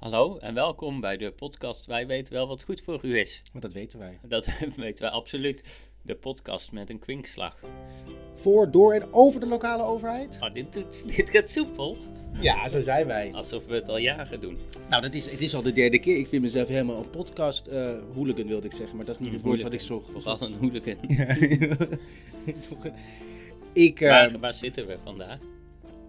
Hallo en welkom bij de podcast Wij weten wel wat goed voor u is. Want dat weten wij. Dat weten wij absoluut. De podcast met een kwinkslag. Voor, door en over de lokale overheid? Oh, dit, doet, dit gaat soepel. Ja, zo zijn wij. Alsof we het al jaren doen. Nou, dat is, het is al de derde keer. Ik vind mezelf helemaal een podcast eh hooligan, wilde ik zeggen. Maar dat is niet het woord wat ik zocht. Vooral een hooligan. Ja. ik, eh, Waar, waar zitten we vandaag?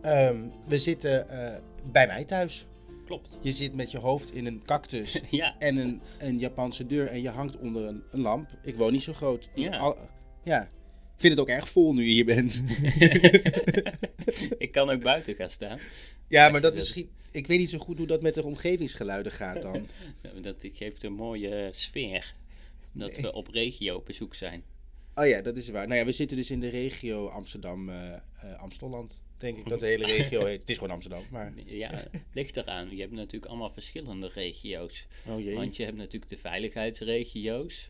ehm, we zitten eh, bij mij thuis. Klopt. Je zit met je hoofd in een cactus Ja, en een, een Japanse deur en je hangt onder een, een lamp. Ik woon niet zo groot. Dus Ja. al- ja. Ik vind het ook erg vol nu je hier bent. ik kan ook buiten gaan staan. ja, maar dat misschien... Ik weet niet zo goed hoe dat met de omgevingsgeluiden gaat dan. Dat geeft een mooie sfeer. Dat Nee. we op regio bezoek zijn. Oh ja, dat is waar. Nou ja, we zitten dus in de regio Amsterdam, eh eh, denk ik dat de hele regio heet. Het is gewoon Amsterdam, maar... Ja, ligt eraan. Je hebt natuurlijk allemaal verschillende regio's. Oh jee, Want je hebt natuurlijk de veiligheidsregio's.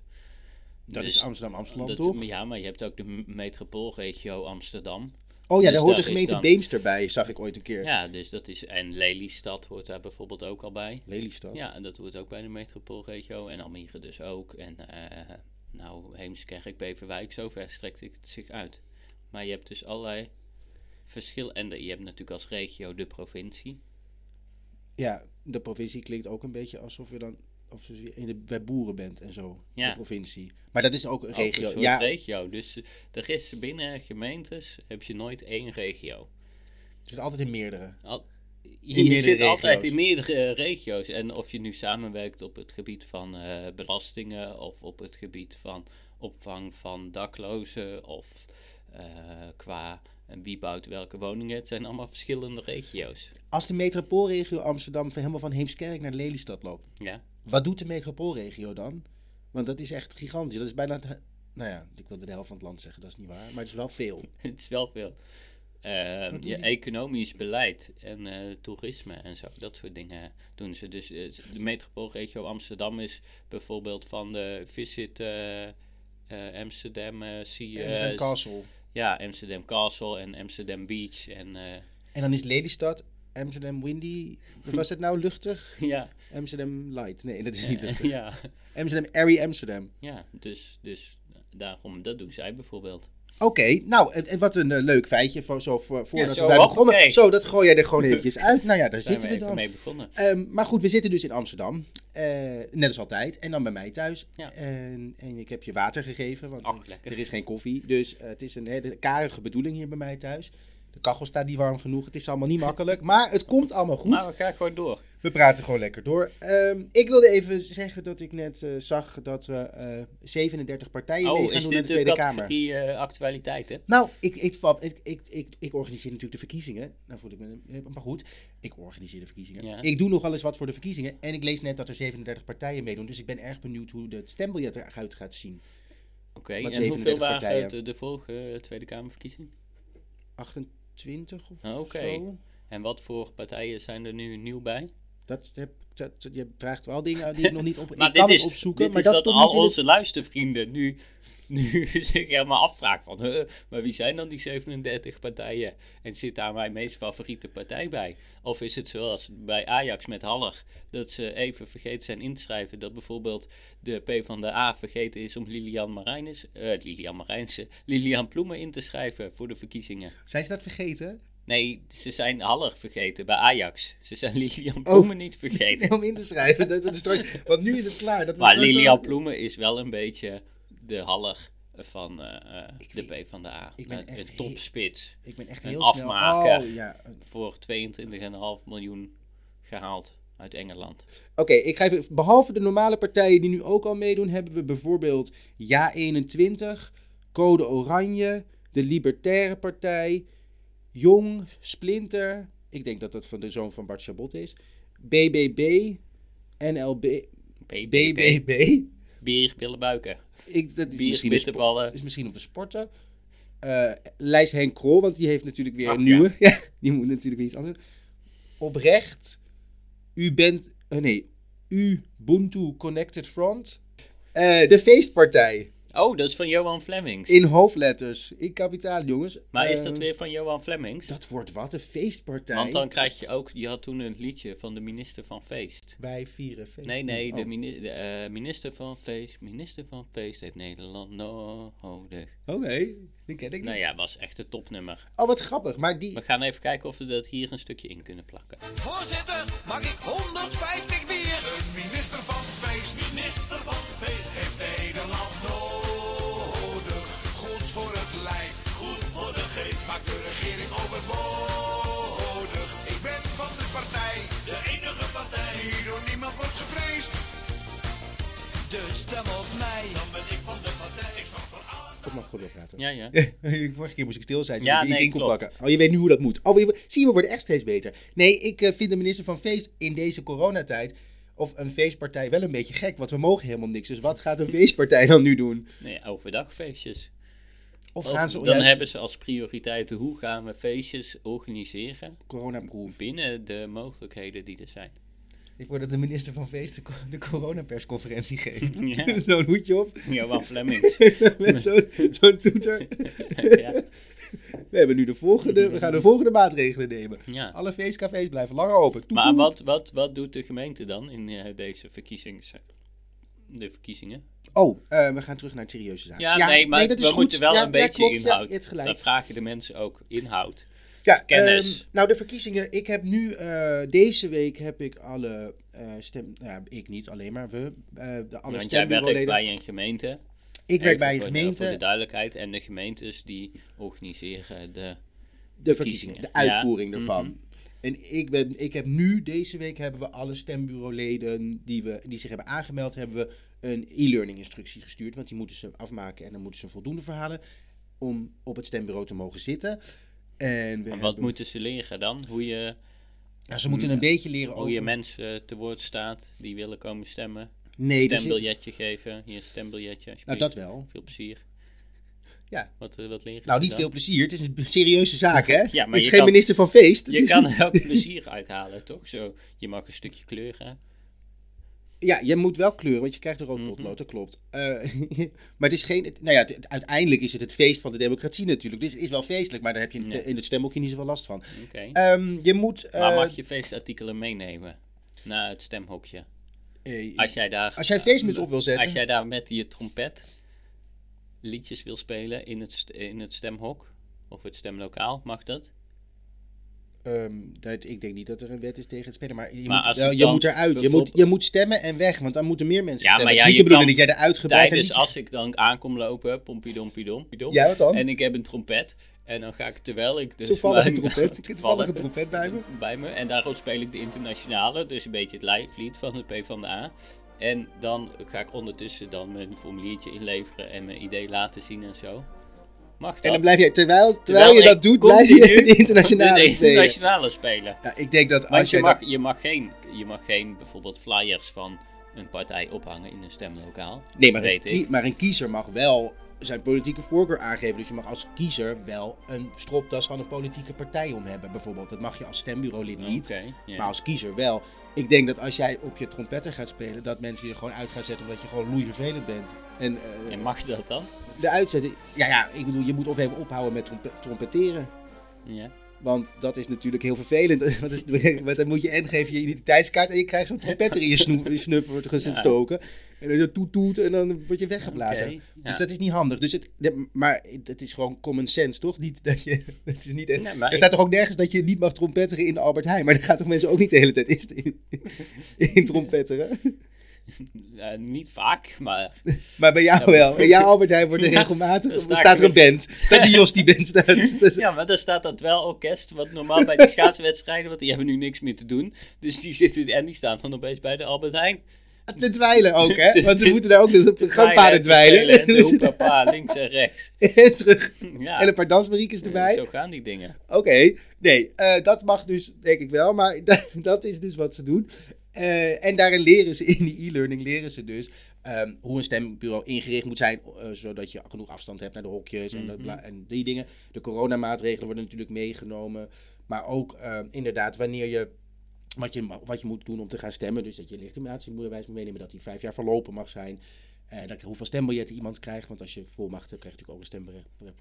dat Dus is Amsterdam, Amsterdam dat- toch? Ja, maar je hebt ook de metropoolregio Amsterdam. Oh ja, dus daar hoort de daar gemeente dan- Beemster bij, zag ik ooit een keer. Ja, dus dat is. En Lelystad hoort daar bijvoorbeeld ook al bij. Lelystad. Ja, en dat hoort ook bij de metropoolregio. En Almere dus ook. En eh, nou, Heemskerk, Beverwijk, zover strekt het zich uit. Maar je hebt dus allerlei verschillen. En de- je hebt natuurlijk als regio de provincie. Ja, de provincie klinkt ook een beetje alsof je dan of je in de, bij boeren bent en zo. Ja. De provincie. Maar dat is ook een Ook regio. een soort ja, regio. Dus eh, er is binnen gemeentes heb je nooit één regio. is altijd in meerdere. Al, je meerdere zit altijd in meerdere eh, regio's. En of je nu samenwerkt op het gebied van eh, belastingen of op het gebied van opvang van daklozen of qua eh, wie bouwt welke woningen, het zijn allemaal verschillende regio's. Als de metropoolregio Amsterdam van- helemaal van Heemskerk naar Lelystad loopt, Ja, wat doet de metropoolregio dan? Want dat is echt gigantisch. Dat is bijna... het- Nou ja, ik wilde de helft van het land zeggen, dat is niet waar. Maar het is wel veel. het is wel veel. Je die? economisch beleid en eh, toerisme en zo, dat soort dingen doen ze. Dus eh, de metropoolregio Amsterdam is bijvoorbeeld van de Visit eh, Amsterdam, eh Sea, Amsterdam Castle. Ja, Amsterdam Castle en Amsterdam Beach. En eh, En dan is Lelystad, Amsterdam Windy. Wat was het nou? Luchtig? ja, Amsterdam Light. Nee, dat is niet luchtig. ja, Amsterdam Airy Amsterdam. ja, dus, dus daarom, dat doen zij bijvoorbeeld. Oké, nou, en, en wat een eh, leuk feitje voor, zo, voor, voordat zo, we bij begonnen. Zo, dat gooi jij er gewoon eventjes uit. Nou ja, daar zitten we dan. mee begonnen. Ehm, maar goed, we zitten dus in Amsterdam. Eh, net als altijd. En dan bij mij thuis. Ja. En, en ik heb je water gegeven, want Ach, er is geen koffie. Dus eh, het is een hele karige bedoeling hier bij mij thuis. De kachel staat niet warm genoeg. Het is allemaal niet makkelijk. Maar het komt allemaal goed. Maar we gaan gewoon door. We praten gewoon lekker door. Ehm, ik wilde even zeggen dat ik net eh, zag dat we eh 37 partijen mee Oh, gaan is doen dit de de Tweede Kamer. categorie eh, actualiteiten? Nou, ik, ik, ik, ik, ik, organiseer natuurlijk de verkiezingen. Nou voel ik me, maar goed, ik organiseer de verkiezingen. Ja. Ik doe nog wel eens wat voor de verkiezingen. En ik lees net dat er 37 partijen meedoen. Dus ik ben erg benieuwd hoe het stembiljet eruit gaat zien. Oké, en 37 hoeveel waren partijen? de, de vorige eh, Tweede Kamerverkiezing? 28 of Ah, Oké. zo? En wat voor partijen zijn er nu nieuw bij? Dat, heb, dat, je vraagt wel dingen die ik nog niet op... Maar ik dit kan is, opzoeken, dit maar is dat stond al onze luistervrienden nu, nu zich helemaal afvragen van, huh, maar wie zijn dan die 37 partijen? En zit daar mijn meest favoriete partij bij? Of is het zoals bij Ajax met Haller, dat ze even vergeten zijn in te schrijven dat bijvoorbeeld de P van de A vergeten is om Lilian Marijnis, eh Lilian Marijnse, Lilian Ploemen in te schrijven voor de verkiezingen? Zijn ze dat vergeten? Nee, ze zijn Haller vergeten bij Ajax. Ze zijn Lilian Oh. Ploemen niet vergeten. Om in te schrijven. Dat we straks, want nu is het klaar. Dat we Maar Lilian Ploemen is wel een beetje de haller van eh, eh, Ik de weet- P van de A. ik ben Een- echt een topspits. Ik ben echt een heel afmaker. snel... Oh, ja. Voor 22,5 miljoen gehaald uit Engeland. Oké, ik ga even. Behalve de normale partijen die nu ook al meedoen, hebben we bijvoorbeeld Ja21, Code Oranje, de Libertaire Partij, Jong, Splinter. Ik denk dat dat van de zoon van Bart Chabot is. BBB, NLB, BBB. BBB. Bier, billen, buiken. Ik, dat is Bier, misschien, een is misschien om te sporten. Eh Lijs Henk Krol, want die heeft natuurlijk weer Ach, een nieuwe. Ja. die moet natuurlijk weer iets anders. Oprecht. U bent. eh, nee. Ubuntu Connected Front. Eh, de feestpartij. Oh, dat is van Johan Flemings. In hoofdletters. In kapitaal, jongens. Maar is Eh, dat weer van Johan Flemings? Dat wordt wat een feestpartij. Want dan krijg je ook, je had toen een liedje van de minister van Feest. Wij vieren feest. Nee, nee, de, Oh. mini- de, eh, minister van Feest, minister van Feest heeft Nederland nodig. Oké, die ken ik niet. Nou ja, was echt een topnummer. Oh, wat grappig. Maar die... We gaan even kijken of we dat hier een stukje in kunnen plakken. Voorzitter, mag ik praten. Ja, ja. Vorige keer moest ik stil zijn, Ja, je iets nee, in kon pakken. Oh, je weet nu hoe dat moet. Oh, je- zie we worden echt steeds beter. Nee, ik eh, vind de minister van Feest in deze coronatijd... of een feestpartij wel een beetje gek, want we mogen helemaal niks. Dus wat gaat een feestpartij dan nu doen? Nee, overdagfeestjes. Of Of gaan ze dan juist hebben ze als prioriteit hoe gaan we feestjes organiseren coronaproof? binnen de mogelijkheden die er zijn. Ik word dat de minister van Feest de, co- de coronapersconferentie geeft. Ja. Zo'n hoedje op, Johan Flemings. met zo'n zo'n toeter. ja. We, hebben nu de volgende, we gaan de volgende maatregelen nemen. ja. Alle feestcafés blijven langer open. Toet, Maar wat, wat, wat doet de gemeente dan in eh, deze verkiezings, de verkiezingen? Oh, eh, we gaan terug naar het serieuze zaken. Ja, nee, maar dat is we goed. moeten wel Ja, een ja, beetje klopt. Ja, inhoud. Dan vragen de mensen ook inhoud. Ja, Kennis. ehm, nou, de verkiezingen. Ik heb nu, eh, deze week heb ik alle uh, stem... Nou, ik niet alleen, maar we. eh, de alle Want jij werkt bij een gemeente. Ik werk bij een voor de- gemeente. voor de duidelijkheid. En de gemeentes die organiseren de... de verkiezingen, de uitvoering Ja, ervan. mhm. En ik, ben, ik heb nu, deze week hebben we alle stembureauleden die, we, die zich hebben aangemeld, hebben we een e-learning instructie gestuurd. Want die moeten ze afmaken en dan moeten ze voldoende verhalen om op het stembureau te mogen zitten. En wat hebben- moeten ze leren dan? Hoe je, Ja, ze moeten een beetje leren hoe over... je mensen te woord staat die willen komen stemmen. nee, dus Stembiljetje geven. Hier een stembiljetje. nou, dat wel. Veel plezier. Ja. Wat, eh, wat leren Nou, niet dan? veel plezier. Het is een serieuze zaak, hè? Ja, maar het is je geen kan- minister van feest. Het Je is- kan er ook plezier uithalen, toch? Zo, je mag een stukje kleuren. Ja, je moet wel kleuren, want je krijgt een rood Mhm. potlood, dat klopt. Eh, maar het is geen... Nou ja, het- uiteindelijk is het het feest van de democratie natuurlijk. Dus het is wel feestelijk, maar daar heb je in, Ja. in het stemhokje niet zoveel last van. Oké. Ehm, je moet... eh, maar mag je feestartikelen meenemen naar het stemhokje? eh, Als jij daar, als jij feestmuts op wil zetten... als jij daar met je trompet liedjes wil spelen in het, in het stemhok of het stemlokaal, mag dat? Ehm, dat, ik denk niet dat er een wet is tegen het spelen, maar je, Maar moet, je moet eruit. Je moet, je moet stemmen en weg, want dan moeten meer mensen Ja, stemmen. maar Het is ja, niet de bedoeling dat jij eruit gebreid en als ik dan aankom lopen, pompidom, pidom, Ja, wat dan? en ik heb een trompet en dan ga ik terwijl ik dus Toevallig een trompet. Ik heb toevallig een trompet bij me. bij me. En daarop speel ik de internationale, dus een beetje het lijflied van de PvdA. En dan ga ik ondertussen dan mijn formuliertje inleveren en mijn idee laten zien en zo. Mag dat? En dan blijf je, terwijl, terwijl, Terwijl je dat doet, blijf je de internationale de spelen. internationale spelen. Ja, ik denk dat als je jij mag, dat... je, mag geen, je mag geen bijvoorbeeld flyers van een partij ophangen in een stemlokaal. Nee, maar een, weet kie- ik. maar een kiezer mag wel zijn politieke voorkeur aangeven. Dus je mag als kiezer wel een stropdas van een politieke partij om hebben, bijvoorbeeld. Dat mag je als stembureaulid niet, maar als kiezer wel. Ik denk dat als jij op je trompetter gaat spelen, dat mensen je gewoon uit gaan zetten omdat je gewoon loeivervelend bent. En eh, En mag dat dan? de uitzetten, ja, ja, ik bedoel, je moet of even ophouden met trompe- trompeteren. Ja. Want dat is natuurlijk heel vervelend. Want, dan moet je en geef je je identiteitskaart en je krijgt zo'n trompetter in je, snoe, je snuff wordt gestoken. En dan zo toet toet en dan word je weggeblazen. Dus dat is niet handig. Dus het, maar het is gewoon common sense, toch? Niet dat je, het is niet, Nee, er ik- staat toch ook nergens dat je niet mag trompetteren in de Albert Heijn. Maar dan gaan toch mensen ook niet de hele tijd in, in, in trompetteren. Ja, niet vaak, maar Maar bij jou Ja, wel. Bij jouw Albert Heijn wordt er regelmatig, sta staat er een band. Staat die Jos die band staat. Dus- Ja, maar daar staat dat wel orkest, wat normaal bij die schaatswedstrijden, want die hebben nu niks meer te doen. Dus die zitten, en die staan dan opeens bij de Albert Heijn. Te dwijlen ook, hè? Want ze te- moeten daar ook de Te gangpaden dweilen, dweilen. En de Dus- hoepapa, links en rechts. en terug. Ja, En een paar dansmariekes erbij. zo gaan die dingen. Oké, nee, eh, dat mag dus, denk ik wel, maar da- dat is dus wat ze doen. Eh, en daarin leren ze, in die e-learning leren ze dus ehm, hoe een stembureau ingericht moet zijn, eh, zodat je genoeg afstand hebt naar de hokjes en, bla- en die dingen. De coronamaatregelen worden natuurlijk meegenomen, maar ook eh, inderdaad wanneer je, wat je, wat je moet doen om te gaan stemmen, dus dat je legitimatie moet meenemen, dat die vijf jaar verlopen mag zijn. Eh, dat, hoeveel stembiljetten iemand krijgt, want als je volmacht hebt, krijg je natuurlijk ook een stembiljet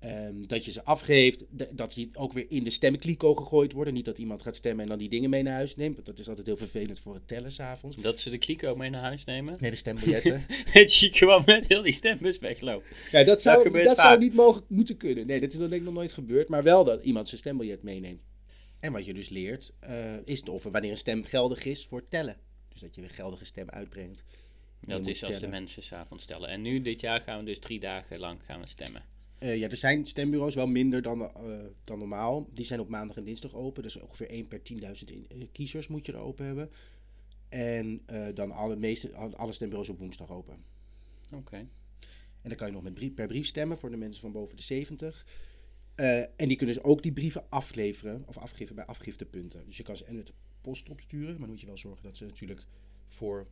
Ehm, dat je ze afgeeft, dat ze ook weer in de stemkliko gegooid worden. Niet dat iemand gaat stemmen en dan die dingen mee naar huis neemt. want Dat is altijd heel vervelend voor het tellen s'avonds. Dat ze de kliko mee naar huis nemen. Nee, de stembiljetten. Dat je gewoon met heel die stembus wegloopt. ja, dat zou, dat zou niet mogen moeten kunnen. Nee, dat is dan denk ik nog nooit gebeurd. Maar wel dat iemand zijn stembiljet meeneemt. En wat je dus leert, eh, is of wanneer een stem geldig is voor tellen. Dus dat je weer geldige stem uitbrengt. Dat is als de tellen. mensen s'avonds stellen. En nu, dit jaar, gaan we dus drie dagen lang gaan we stemmen. Eh, ja, er zijn stembureaus wel minder dan, eh, dan normaal. Die zijn op maandag en dinsdag open. Dus ongeveer 1 per 10.000 in- eh, kiezers moet je er open hebben. En dan alle, meeste, al- alle stembureaus op woensdag open. Oké. En dan kan je nog met brief, per brief stemmen voor de mensen van boven de 70. Eh, en die kunnen dus ook die brieven afleveren of afgeven bij afgiftepunten. Dus je kan ze en met de post opsturen, maar dan moet je wel zorgen dat ze natuurlijk voor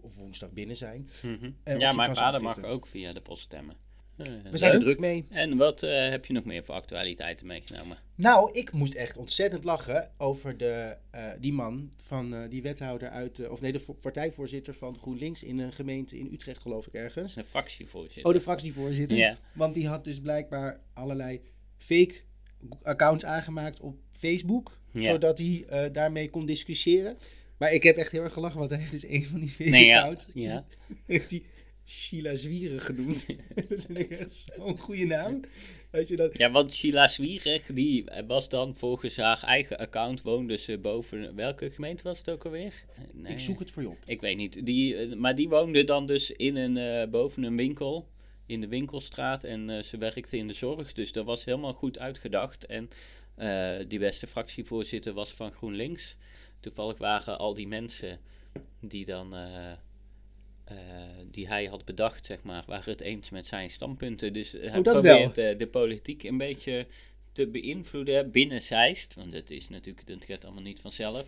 of woensdag binnen zijn. Mhm. ja, mijn vader mag ook via de post stemmen. Eh, We zijn er druk mee. En wat eh, heb je nog meer voor actualiteiten meegenomen? Nou, ik moest echt ontzettend lachen over de, eh, die man van die wethouder uit, of nee, de vo- partijvoorzitter van GroenLinks in een gemeente in Utrecht, geloof ik ergens. Een fractievoorzitter. Oh, de fractievoorzitter. Ja. Want die had dus blijkbaar allerlei fake accounts aangemaakt op Facebook, Ja. zodat hij daarmee kon discussiëren. Maar ik heb echt heel erg gelachen, want hij heeft dus een van die fake Nee, ja. accounts, ja. heeft hij Sheila Zwieren genoemd. dat vind ik echt zo'n goede naam. Weet je dat? Ja, want Sheila Zwierig, die was dan volgens haar eigen account, woonde ze boven, welke gemeente was het ook alweer? Nee, Ik zoek het voor je op. Ik weet niet, die, eh, maar die woonde dan dus in een, eh, boven een winkel, in de winkelstraat en eh, ze werkte in de zorg, dus dat was helemaal goed uitgedacht. En die beste fractievoorzitter was van GroenLinks. Toevallig waren al die mensen die dan... eh, die hij had bedacht, zeg maar, waren het eens met zijn standpunten. Dus eh, hij Oh, probeert eh, de politiek een beetje te beïnvloeden binnen Zeist. Want het is natuurlijk, dat gaat allemaal niet vanzelf.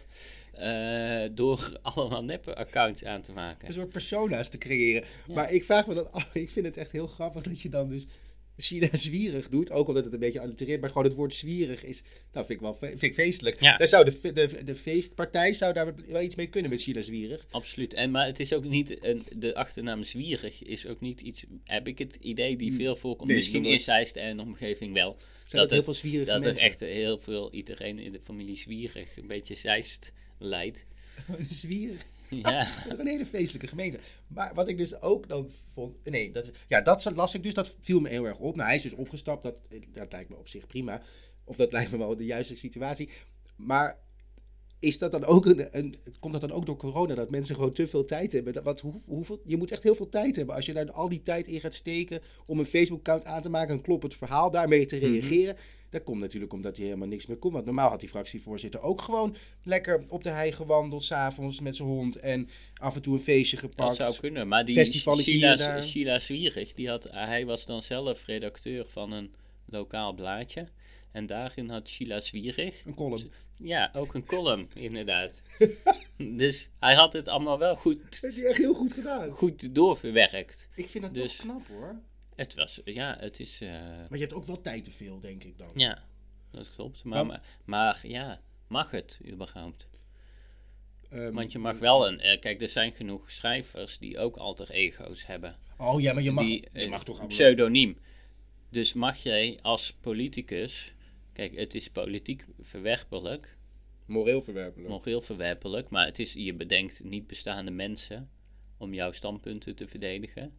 door allemaal neppe accounts aan te maken. Een soort persona's te creëren. Ja. Maar ik vraag me dan ik vind het echt heel grappig dat je dan dus China zwierig doet. Ook omdat het een beetje allitereert, maar gewoon het woord zwierig is. Nou, vind ik wel vind ik feestelijk. Ja. Daar zou de, de, de feestpartij zou daar wel iets mee kunnen met China zwierig. Absoluut. En, maar het is ook niet, een, de achternaam Zwierig is ook niet iets, heb ik het idee, die veel voorkomt. Nee, Misschien in. Zeist en omgeving wel. Zijn Dat dat heel veel zwierige Dat er mensen. echt heel veel, iedereen in de familie Zwierig een beetje Zeist leidt. zwierig. Ja. Een hele feestelijke gemeente. Maar wat ik dus ook dan vond. Nee, dat, ja, dat las ik dus. Dat viel me heel erg op. Nou, hij is dus opgestapt. Dat, dat lijkt me op zich prima. Of dat lijkt me wel de juiste situatie. Maar is dat dan ook een, een. Komt dat dan ook door corona? Dat mensen gewoon te veel tijd hebben? Dat, wat, hoe, hoeveel, je moet echt heel veel tijd hebben. Als je daar al die tijd in gaat steken. om een Facebook-account aan te maken. een kloppend verhaal daarmee te Mhm. reageren. Dat komt natuurlijk omdat hij helemaal niks meer kon. Want normaal had die fractievoorzitter ook gewoon lekker op de hei gewandeld. s'avonds met zijn hond. En af en toe een feestje Dat gepakt. zou kunnen, maar die Sheila. Sheila Zwierig, die had, hij was dan zelf redacteur van een lokaal blaadje. En daarin had Sheila Zwierig, Een column. ja, ook een column, inderdaad. dus hij had het allemaal wel goed, Dat heeft hij echt heel goed gedaan. goed doorverwerkt. Ik vind dat Dus- toch knap hoor. Het was, ja, het is, eh, Maar je hebt ook wel tijd te veel, denk ik dan. ja, dat klopt. Maar, Maar- maar, ja, mag het überhaupt? Ehm, Want je mag wel een, eh, kijk, er zijn genoeg schrijvers die ook alter ego's hebben. Oh ja, maar je mag, die, je eh, mag toch allemaal- pseudoniem. Dus mag jij als politicus, kijk, het is politiek verwerpelijk, moreel verwerpelijk. moreel verwerpelijk, maar het is, je bedenkt niet bestaande mensen om jouw standpunten te verdedigen.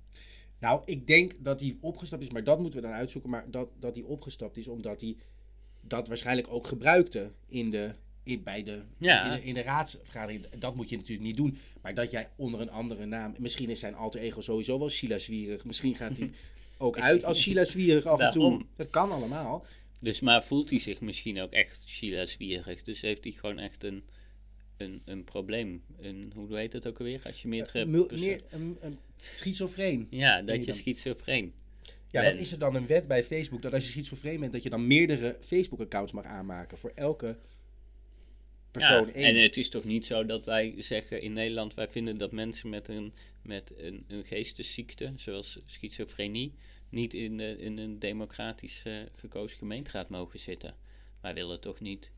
Nou, ik denk dat hij opgestapt is, maar dat moeten we dan uitzoeken. Maar dat, dat hij opgestapt is omdat hij dat waarschijnlijk ook gebruikte in de, in, bij de, Ja. in, de, in de raadsvergadering. Dat moet je natuurlijk niet doen. Maar dat jij onder een andere naam, misschien is zijn alter ego sowieso wel Sheila Zwierig. Misschien gaat hij ook uit als Sheila Zwierig af en toe. Dat kan allemaal. Dus maar voelt hij zich misschien ook echt Sheila Zwierig? Dus heeft hij gewoon echt een, een, een probleem. Een, hoe heet het ook alweer? Als je meerdere... Eh, meer, een, een schizofreen. ja, dat je schizofreen. Ja, wat is er dan een wet bij Facebook dat als je schizofreen bent, dat je dan meerdere Facebook-accounts mag aanmaken voor elke persoon Ja, één? en het is toch niet zo dat wij zeggen in Nederland, wij vinden dat mensen met een, met een, een geestesziekte, zoals schizofrenie, niet in, de, in een democratisch eh, gekozen gemeenteraad mogen zitten. Wij willen toch niet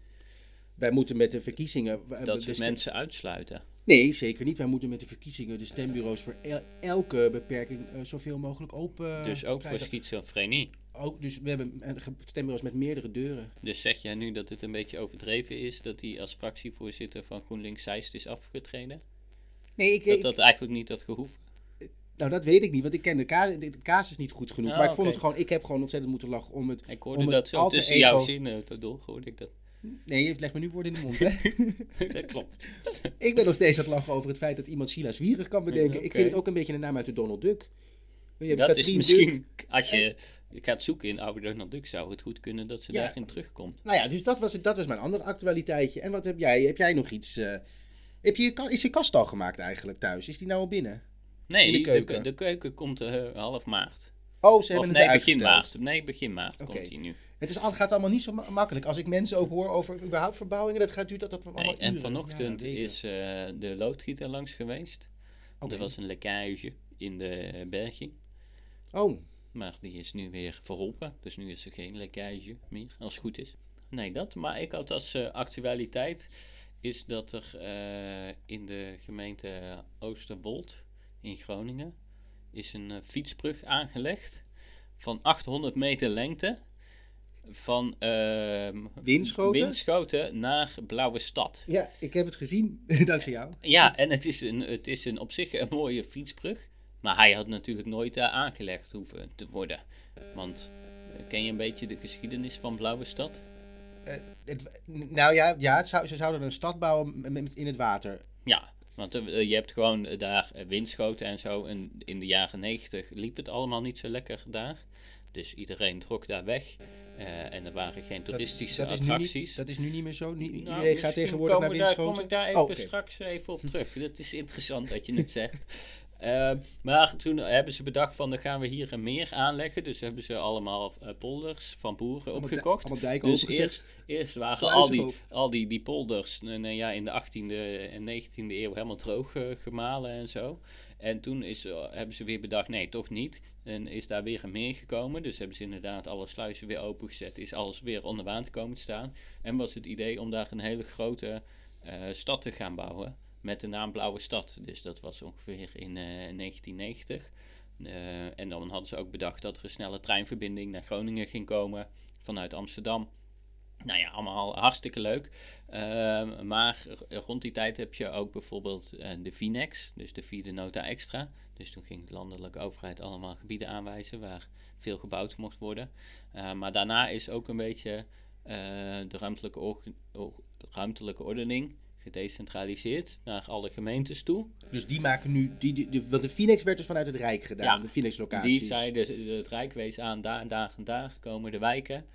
Wij moeten met de verkiezingen... eh, dat we mensen uitsluiten. Nee, zeker niet. Wij moeten met de verkiezingen de stembureaus voor el- elke beperking eh, zoveel mogelijk open dus ook voor krijgen. schizofrenie. Ook, dus we hebben eh, stembureaus met meerdere deuren. Dus zeg jij nu dat het een beetje overdreven is dat hij als fractievoorzitter van GroenLinks Zeist is afgetreden? Nee, ik, Dat ik- dat eigenlijk niet had gehoeven? Nou dat weet ik niet, want ik ken de, ka de casus niet goed genoeg. Ah, maar ik vond het gewoon, ik heb gewoon ontzettend moeten lachen om het. Ik hoorde Om dat zo tussen ego- jouw zinnen door, hoorde ik dat. Nee, je legt me nu woorden in de mond. Hè? dat klopt. ik ben nog steeds aan het lachen over het feit dat iemand Sheila Zwierig kan bedenken. Ik vind het ook een beetje een naam uit de Donald Duck. Dat is Katrien misschien, Duck. als je gaat zoeken in oude Donald Duck, zou het goed kunnen dat ze Ja. daarin terugkomt. Nou ja, dus dat was, het, dat was mijn andere actualiteitje. En wat heb jij? Heb jij nog iets? eh, heb je, is je kast al gemaakt eigenlijk thuis? Is die nou al binnen? Nee, In de keuken. de, keuken komt eh, half maart. Oh, ze Of hebben nee, het begin uitgesteld. maart. Nee, begin maart komt hij nu. Het is, gaat allemaal niet zo ma- makkelijk. Als ik mensen ook hoor over überhaupt verbouwingen, dat gaat duurt dat, dat allemaal Nee, en uren, vanochtend ja, is eh, de loodgieter langs geweest. Er was een lekkage in de berging. Oh, Maar die is nu weer verholpen. Dus nu is er geen lekkage meer, als het goed is. Nee, dat. Maar ik had als eh, actualiteit is dat er in de gemeente Oosterwold in Groningen is een eh, fietsbrug aangelegd van 800 meter lengte van ehm Winschoten? Winschoten naar Blauwe Stad. ja, ik heb het gezien, dankzij jou. Ja, en het is, een, het is een, op zich een mooie fietsbrug. Maar hij had natuurlijk nooit daar aangelegd hoeven te worden. Want eh, ken je een beetje de geschiedenis van Blauwe Stad? Eh, het, nou ja, ja het zou, ze zouden een stad bouwen in het water. Ja, want eh, je hebt gewoon eh, daar eh, windschoten en zo. En in de jaren negentig liep het allemaal niet zo lekker daar. Dus iedereen trok daar weg. En er waren geen toeristische dat, attracties. niet, dat is nu niet meer zo. Niet, Nou, iedereen gaat tegenwoordig naar komen daar, kom ik daar even Oh, oké. straks even op terug. Dat is interessant dat je het zegt. Eh, maar toen hebben ze bedacht van dan gaan we hier een meer aanleggen. Dus hebben ze allemaal eh, polders van boeren opgekocht. Allemaal dijken Dus eerst, eerst waren Sluizen al die, al die, die polders eh, nou ja, in de 18e en 19e eeuw helemaal droog eh, gemalen en zo. En toen is, hebben ze weer bedacht, nee, toch niet. En is daar weer een meer gekomen. Dus hebben ze inderdaad alle sluizen weer opengezet. Is alles weer onder water komen te staan. En was het idee om daar een hele grote stad te gaan bouwen. Met de naam Blauwe Stad. Dus dat was ongeveer in eh, 1990. Eh, en dan hadden ze ook bedacht dat er een snelle treinverbinding naar Groningen ging komen vanuit Amsterdam. Nou ja, allemaal hartstikke leuk. Ehm, maar rond die tijd heb je ook bijvoorbeeld eh, de VINEX, dus de vierde nota extra. Dus toen ging de landelijke overheid allemaal gebieden aanwijzen waar veel gebouwd mocht worden. Eh, maar daarna is ook een beetje eh, de ruimtelijke, ruimtelijke ordening gedecentraliseerd naar alle gemeentes toe. Dus die maken nu, die, die, die- want de Phoenix werd dus vanuit het Rijk gedaan, Ja, de Phoenix locaties. Die zei, de, de- het Rijk wees aan, daar en daar en daar komen de wijken.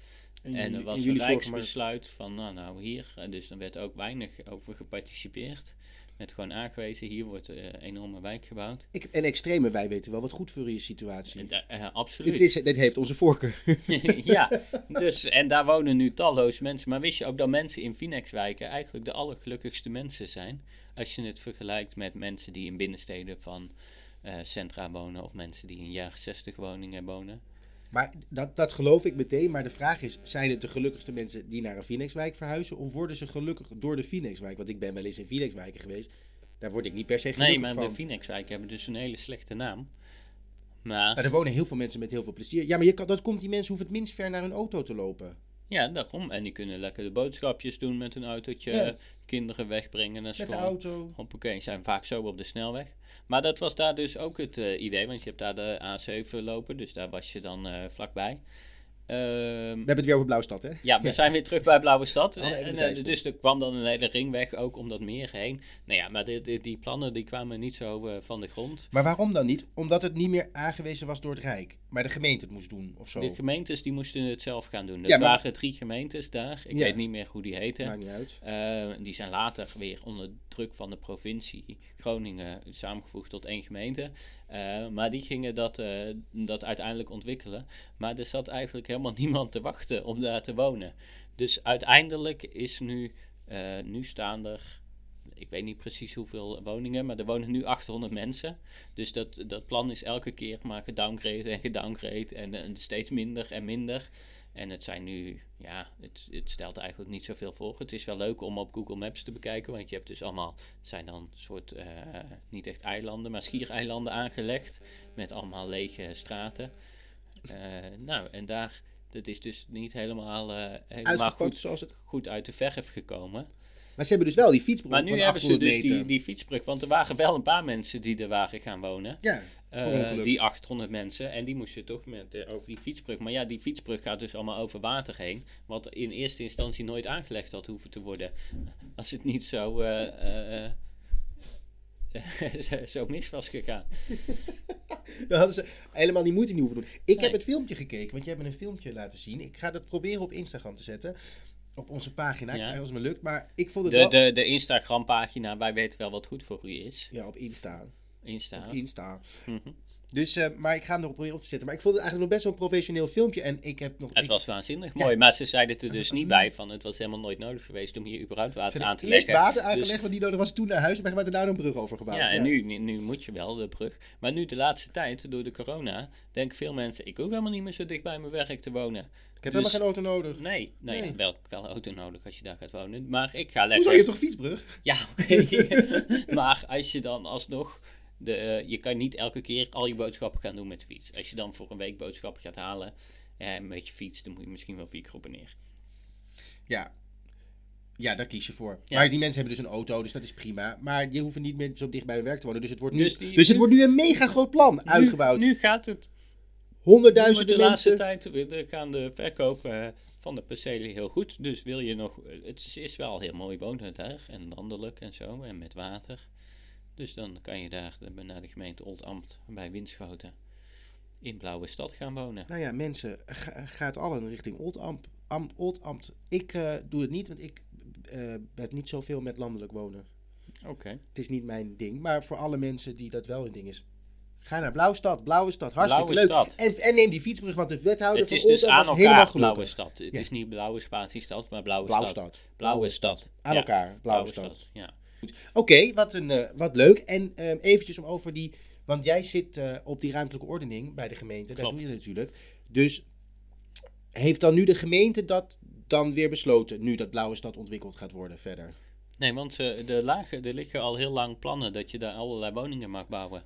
En jullie- er was en een rijksbesluit van, nou, nou hier. En dus er werd ook weinig over geparticipeerd. Met gewoon aangewezen, hier wordt een enorme wijk gebouwd. Ik, en extreme, wij weten wel wat goed voor je situatie. Da- eh, absoluut. Dit, is, dit heeft onze voorkeur. ja, dus, en daar wonen nu talloze mensen. Maar wist je ook dat mensen in Phoenixwijken eigenlijk de allergelukkigste mensen zijn? Als je het vergelijkt met mensen die in binnensteden van eh, centra wonen. Of mensen die in jaren 60 woningen wonen. Maar dat, dat geloof ik meteen. Maar de vraag is, zijn het de gelukkigste mensen die naar een Phoenixwijk verhuizen? Of worden ze gelukkig door de Phoenixwijk? Want ik ben wel eens in Phoenixwijken geweest. Daar word ik niet per se gelukkig Nee, maar van. de Phoenixwijken hebben dus een hele slechte naam. Maar Maar er wonen heel veel mensen met heel veel plezier. Ja, maar je kan, dat komt die mensen hoeven het minst ver naar hun auto te lopen. ja, daarom. En die kunnen lekker de boodschapjes doen met een autootje. Ja. Kinderen wegbrengen naar Met school. de auto. Hoppakee, zijn vaak zo op de snelweg. Maar dat was daar dus ook het eh, idee, want je hebt daar de A7 lopen, dus daar was je dan eh, vlakbij. Ehm, We hebben het weer over Blauwstad, hè? ja, we zijn weer terug bij Blauwe Stad. Even En, eh, dus er kwam dan een hele ringweg ook om dat meer heen. Nou ja, maar die, die, die plannen die kwamen niet zo van de grond. Maar waarom dan niet? Omdat het niet meer aangewezen was door het Rijk. Maar de gemeente het moest doen, of zo. De gemeentes die moesten het zelf gaan doen. Er Ja, maar- waren drie gemeentes daar. Ik Ja. weet niet meer hoe die heten. Maakt niet uit. Eh, die zijn later weer onder druk van de provincie Groningen samengevoegd tot één gemeente. Eh, maar die gingen dat, eh, dat uiteindelijk ontwikkelen. Maar er zat eigenlijk helemaal niemand te wachten om daar te wonen. Dus uiteindelijk is nu, nu staan er, ik weet niet precies hoeveel woningen, maar er wonen nu 800 mensen. Dus dat, dat plan is elke keer maar gedowngrade en gedowngrade en, en steeds minder en minder. En het zijn nu, ja, het, het stelt eigenlijk niet zoveel voor. Het is wel leuk om op Google Maps te bekijken, want je hebt dus allemaal, het zijn dan soort, eh, niet echt eilanden, maar schiereilanden aangelegd. Met allemaal lege straten. Eh, nou, en daar, dat is dus niet helemaal, eh, helemaal goed, zoals het... goed uit de verf gekomen. Maar ze hebben dus wel die fietsbrug Maar nu hebben ze 800 dus meter. die, die fietsbrug, want er waren wel een paar mensen die er waren gaan wonen. Ja, Eh, die 800 mensen. En die moesten toch met, eh, over die fietsbrug. Maar ja, die fietsbrug gaat dus allemaal over water heen. Wat in eerste instantie nooit aangelegd had hoeven te worden. Als het niet zo, eh, zo- mis was gegaan. Daar hadden ze helemaal die moeite niet hoeven doen. Ik heb het filmpje gekeken, want jij hebt me een filmpje laten zien. Ik ga dat proberen op Instagram te zetten. Op onze pagina, Ja. als het me lukt. Maar ik vond het De, wel... de, de Instagram pagina, wij weten wel wat goed voor u is. Ja, op Insta. Insta. Op Insta. Mhm. Dus, eh, maar ik ga hem erop proberen op te zetten. Maar ik vond het eigenlijk nog best wel een professioneel filmpje. En ik heb nog... Het ik- was waanzinnig Ja. mooi, maar ze zeiden er dus niet bij van het was helemaal nooit nodig geweest om hier überhaupt water aan te eerst leggen. water aangelegd, Dus- want die nodig was toen naar huis. Maar we hebben daar een brug over gebouwd. Ja, en nu, nu, nu moet je wel de brug. Maar nu de laatste tijd, door de corona, denken veel mensen, ik hoef helemaal niet meer zo dicht bij mijn werk te wonen. Ik heb dus- helemaal geen auto nodig. Nee, nee, Nee. Wel, wel auto nodig als je daar gaat wonen. Maar ik ga Hoezo? lekker... Je hebt toch fietsbrug? Ja, oké. maar als je dan alsnog... De, eh, je kan niet elke keer al je boodschappen gaan doen met de fiets. Als je dan voor een week boodschappen gaat halen, eh, met je fiets, dan moet je misschien wel vier keer op en neer. Ja. Ja, daar kies je voor. Ja. Maar die mensen hebben dus een auto, dus dat is prima. Maar die hoeven niet meer zo dicht bij hun werk te wonen. Dus het wordt nu, Dus dus het wordt nu een mega groot plan uitgebouwd. Nu, gaat het Honderdduizenden de laatste mensen. tijd we- de- gaan de verkopen eh, van de percelen heel goed. Dus wil je nog... Het is, is wel heel mooi wonen daar. En landelijk en zo. En met water. Dus dan kan je daar naar de gemeente Oldambt bij Winschoten in Blauwe Stad gaan wonen. Nou ja, mensen, ga, gaat allen richting Oldambt. Am, Oldambt. Ik eh, doe het niet, want ik eh heb niet zoveel met landelijk wonen. Oké. Het is niet mijn ding. Maar voor alle mensen die dat wel hun ding is. Ga naar Blauwstad, Blauwe Stad, hartstikke Blauwe leuk. Stad. En, en neem die fietsbrug, want de wethouder Het van is dus Oldambt aan was helemaal gelukkig. Blauwe Stad. Het Ja. is niet Blauwe Spatiestad, maar Blauwe, Blauwe Stad. Stad. Blauwe Stad. Aan Ja, elkaar, Blauwe, Stad. Ja. Oké, wat, een, eh, wat leuk. En ehm, eventjes om over die... Want jij zit eh, op die ruimtelijke ordening bij de gemeente. Klopt. doe je natuurlijk. Dus heeft dan nu de gemeente dat dan weer besloten... nu dat Blauwe Stad ontwikkeld gaat worden verder? Nee, want eh, de lagen, er liggen al heel lang plannen dat je daar allerlei woningen mag bouwen.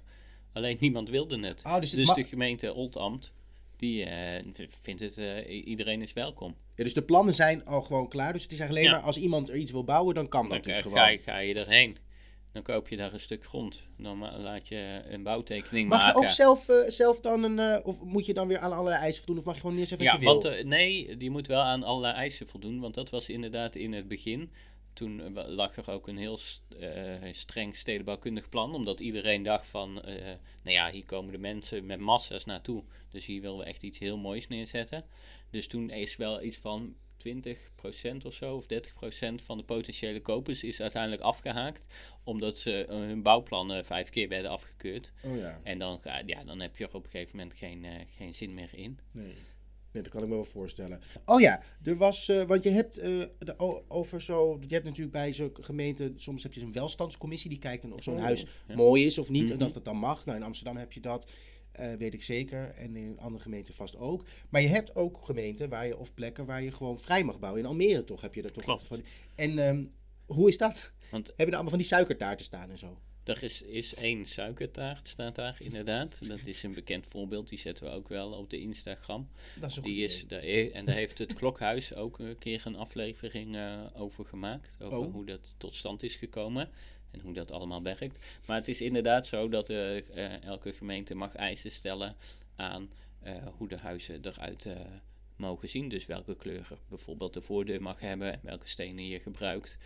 Alleen niemand wilde het. Oh, dus, Dus de gemeente Oldambt, die eh, vindt het, eh, iedereen is welkom. ja, dus de plannen zijn al gewoon klaar. Dus het is eigenlijk alleen Ja. maar als iemand er iets wil bouwen... dan kan Dan dat dus ga, gewoon. ga, je- ga je erheen. Dan koop je daar een stuk grond. Dan laat je een bouwtekening Mag je maken. ook zelf, eh, zelf dan een... eh, of moet je dan weer aan allerlei eisen voldoen? Of mag je gewoon niet eens even Ja, wat je wil? want eh, nee, die moet wel aan allerlei eisen voldoen. Want dat was inderdaad in het begin. Toen eh, lag er ook een heel st- eh, streng stedenbouwkundig plan. Omdat iedereen dacht van, eh, nou ja, hier komen de mensen met massa's naartoe. Dus hier willen we echt iets heel moois neerzetten. Dus toen is wel iets van 20% of zo, of 30% van de potentiële kopers is uiteindelijk afgehaakt. Omdat ze eh, hun bouwplannen vijf keer werden afgekeurd. Oh ja, En dan, ja, dan heb je er op een gegeven moment geen, eh, geen zin meer in. nee. Nee, dat kan ik me wel voorstellen. Oh ja, er was, eh, want je hebt de, over zo, je hebt natuurlijk bij zo'n gemeente, soms heb je een welstandscommissie die kijkt dan of zo'n Oh, huis ja. mooi is of niet en Mhm. dat het dan mag. Nou, in Amsterdam heb je dat, eh, weet ik zeker, en in andere gemeenten vast ook. Maar je hebt ook gemeenten waar je, of plekken waar je gewoon vrij mag bouwen. In Almere toch heb je dat toch? Klopt. Van, en ehm, hoe is dat? Want Hebben er allemaal van die suikertaarten staan en zo? er is, is één suikertaart, staat daar inderdaad. Dat is een bekend voorbeeld, die zetten we ook wel op de Instagram. Dat is een Die is, daar, en daar heeft het Klokhuis ook een keer een aflevering eh, over gemaakt. Over Oh. hoe dat tot stand is gekomen en hoe dat allemaal werkt. Maar het is inderdaad zo dat eh, eh, elke gemeente mag eisen stellen aan eh, hoe de huizen eruit mogen zien. Dus welke kleur bijvoorbeeld de voordeur mag hebben en welke stenen je gebruikt.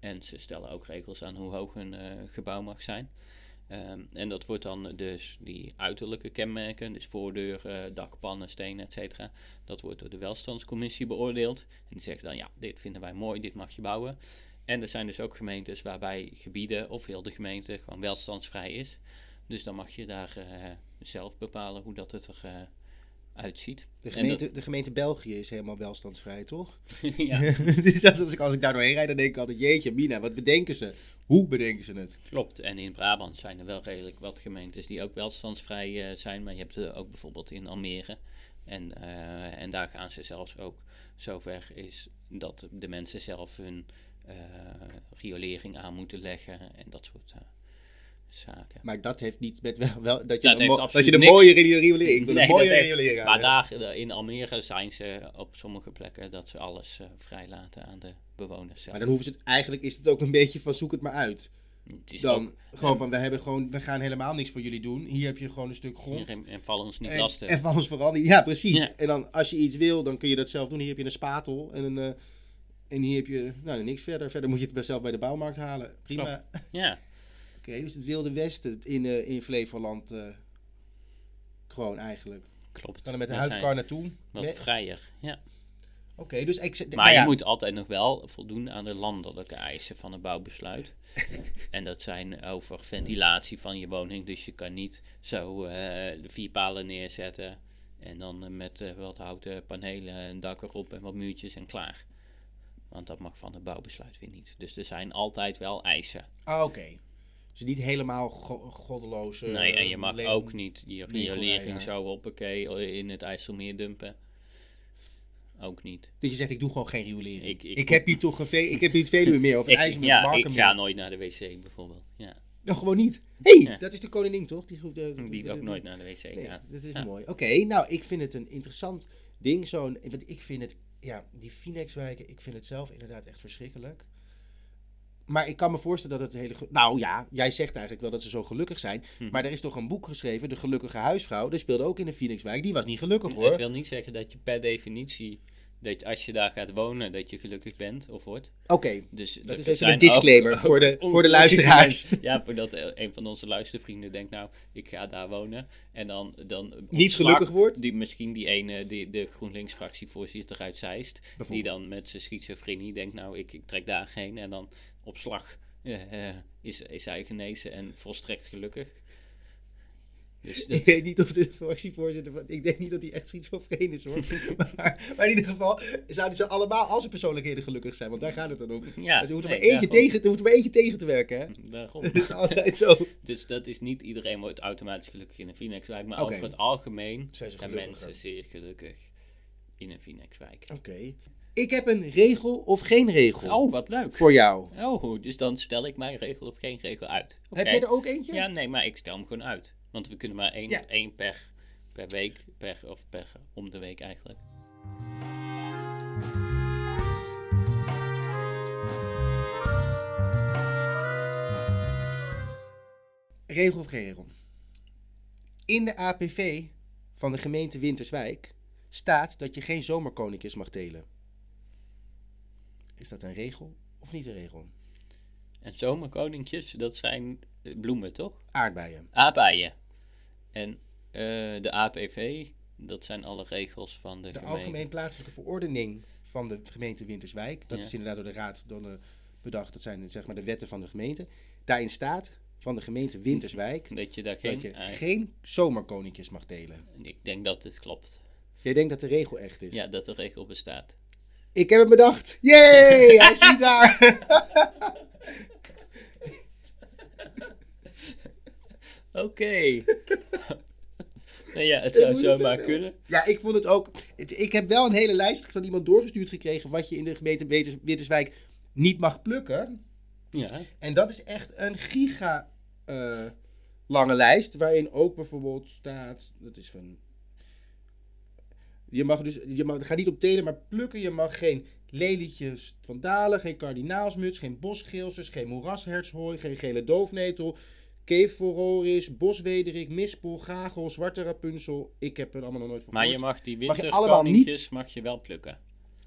En ze stellen ook regels aan hoe hoog een gebouw mag zijn. Ehm, en dat wordt dan dus die uiterlijke kenmerken, dus voordeur, dakpannen, stenen, et cetera. Dat wordt door de welstandscommissie beoordeeld. En die zeggen dan, ja, dit vinden wij mooi, dit mag je bouwen. En er zijn dus ook gemeentes waarbij gebieden of heel de gemeente gewoon welstandsvrij is. Dus dan mag je daar eh, zelf bepalen hoe dat het er eh, uitziet. De En gemeente, de gemeente België is helemaal welstandsvrij, toch? ja, dus als, ik, als ik daar doorheen rijd, dan denk ik altijd, jeetje, Mina, wat bedenken ze? Hoe bedenken ze het? klopt. En in Brabant zijn er wel redelijk wat gemeentes die ook welstandsvrij eh, zijn. Maar je hebt er ook bijvoorbeeld in Almere, En, en daar gaan ze zelfs ook zover is dat de mensen zelf hun riolering aan moeten leggen en dat soort eh, zaken. Maar dat heeft niet met wel, wel dat je Dat een, dat je niks- mooie riolering, ik wil Nee, een mooie riolering Maar daar eh, in Almere zijn ze op sommige plekken dat ze alles eh, vrijlaten aan de bewoners zelf. Maar dan hoeven ze het, eigenlijk is het ook een beetje van zoek het maar uit. Dan ook- gewoon van, we hebben gewoon, we gaan helemaal niks voor jullie doen. Hier heb je gewoon een stuk grond. en, en vallen ons niet En, lastig. en van ons vooral niet. Ja, precies. Ja. En dan als je iets wil, dan kun je dat zelf doen. Hier heb je een spatel en een... en hier heb je, nou, niks verder. Verder moet je het bij- zelf bij de bouwmarkt halen. Prima. Ja, Oké, dus het wilde westen in, eh in Flevoland eh, gewoon eigenlijk. klopt. Kan er met de zijn naartoe. Wat Nee? vrijer, ja. Oké, dus ik... Maar nou je moet altijd nog wel voldoen aan de landelijke eisen van een bouwbesluit. en dat zijn over ventilatie van je woning. Dus je kan niet zo eh, de vier palen neerzetten. En dan met wat houten panelen, een dak erop en wat muurtjes en klaar. Want dat mag van het bouwbesluit weer niet. Dus er zijn altijd wel eisen. Ah, Oké. Dus niet helemaal go- goddeloos. eh, nee, en je mag ook niet je riolering zo hoppakee in het IJsselmeer dumpen. Ook niet. Dat je zegt, ik doe gewoon geen riolering. Ik- Ik, ik- heb hier toch een ve- ik heb hier het Veluwe meer of het IJsselmeer ja, ik ga nooit naar de wc bijvoorbeeld. Ja. Nou, gewoon niet. Hé, hey, Ja. dat is de koningin toch? Die, goed, eh, Die ook nooit naar de wc Nee, gaat. dat is Ja. mooi. Oké, nou, ik vind het een interessant ding. Zo'n, want ik vind het, ja, die Phoenix-wijken, ik vind het zelf inderdaad echt verschrikkelijk. Maar ik kan me voorstellen dat het hele... Nou ja, jij zegt eigenlijk wel dat ze zo gelukkig zijn. Hm. Maar er is toch een boek geschreven, De Gelukkige Huisvrouw. Die speelde ook in de Phoenixwijk. Die was niet gelukkig Het hoor. wil niet zeggen dat je per definitie, dat als je daar gaat wonen, dat je gelukkig bent of wordt. Oké, Dus dat is even een disclaimer ook- voor, de, voor de ongelukkige luisteraars. Ja, voordat eh, een van onze luistervrienden denkt, nou, ik ga daar wonen. En dan... dan Niet gelukkig wordt. Die, misschien die ene, die, de GroenLinks-fractievoorzitter uit Zeist, die dan met zijn schizofrenie denkt, nou, ik, ik trek daar heen. En dan op slag eh, eh, is, is hij genezen en volstrekt gelukkig. Dus Ik weet niet of de fractievoorzitter. van- Ik denk niet dat hij echt schizofreen is hoor. maar, maar in ieder geval zouden ze allemaal als hun persoonlijkheden gelukkig zijn. Want daar gaat het dan om. ja, Dus er hoeft er nee, maar eentje daarom. tegen, er hoeft er maar eentje tegen te werken. Hè? Daarom. Dat is altijd zo. Dus dat is niet iedereen wordt automatisch gelukkig in een Phoenixwijk, maar over het algemeen Zijn ze zijn mensen zeer gelukkig in een Phoenixwijk. Oké. Ik heb een regel of geen regel Oh, wat leuk. voor jou. Oh, dus dan stel ik mijn regel of geen regel uit. Heb jij er ook eentje? Ja, nee, maar ik stel hem gewoon uit. Want we kunnen maar één, Ja. één per, per week, per, of per om de week eigenlijk. Regel of geen regel? In de APV van de gemeente Winterswijk staat dat je geen zomerkoninkjes mag telen. Is dat een regel of niet een regel? En zomerkoninkjes, dat zijn eh, bloemen, toch? Aardbeien. Aardbeien. En eh, de APV, dat zijn alle regels van de, De gemeente. algemeen plaatselijke verordening van de gemeente Winterswijk. Dat Ja. is inderdaad door de raad dan, eh, bedacht. Dat zijn zeg maar de wetten van de gemeente. Daarin staat van de gemeente Winterswijk Dat je daar geen... dat je geen zomerkoninkjes mag telen. Ik denk dat het klopt. Jij denkt dat de regel echt is? Ja, dat de regel bestaat. Ik heb hem bedacht. Yay! Hij is niet waar. Oké. nou ja, het zou zomaar zeggen. kunnen. Ja, ik vond het ook. het- ik heb wel een hele lijst van iemand doorgestuurd gekregen. wat je in de gemeente Winterswijk niet mag plukken. Ja. En dat is echt een giga eh, lange lijst. Waarin ook bijvoorbeeld staat. Dat is van. Je mag dus. Je mag, het gaat niet om telen, maar plukken. Je mag geen lelietjes van dalen, geen kardinaalsmuts, geen bosgeelsers, geen moerashertshooi, geen gele doofnetel, keefvororis, boswederik, mispel, gagel, zwarte rapunzel. Ik heb er allemaal nog nooit van Maar je mag die Mag je allemaal winterkoninkjes mag je wel plukken.